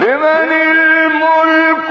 لمن الملك